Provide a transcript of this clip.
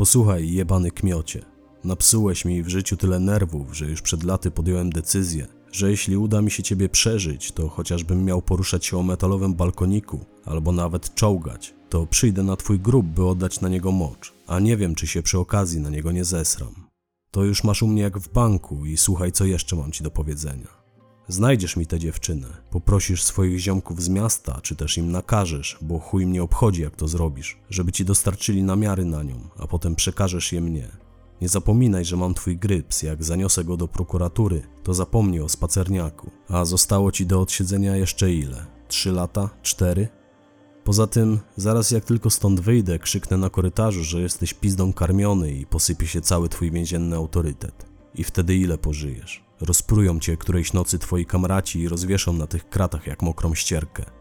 Posłuchaj, jebany kmiocie. Napsułeś mi w życiu tyle nerwów, że już przed laty podjąłem decyzję, że jeśli uda mi się ciebie przeżyć, to chociażbym miał poruszać się o metalowym balkoniku, albo nawet czołgać, to przyjdę na twój grób, by oddać na niego mocz, a nie wiem, czy się przy okazji na niego nie zesram. To już masz u mnie jak w banku i słuchaj, co jeszcze mam ci do powiedzenia. Znajdziesz mi tę dziewczynę, poprosisz swoich ziomków z miasta, czy też im nakażesz, bo chuj mnie obchodzi, jak to zrobisz, żeby ci dostarczyli namiary na nią, a potem przekażesz je mnie. Nie zapominaj, że mam twój gryps, jak zaniosę go do prokuratury, to zapomnij o spacerniaku, a zostało ci do odsiedzenia jeszcze ile? Trzy lata? Cztery? Poza tym, zaraz jak tylko stąd wyjdę, krzyknę na korytarzu, że jesteś pizdą karmiony i posypie się cały twój więzienny autorytet. I wtedy ile pożyjesz? Rozprują cię którejś nocy twoi kamraci i rozwieszą na tych kratach jak mokrą ścierkę.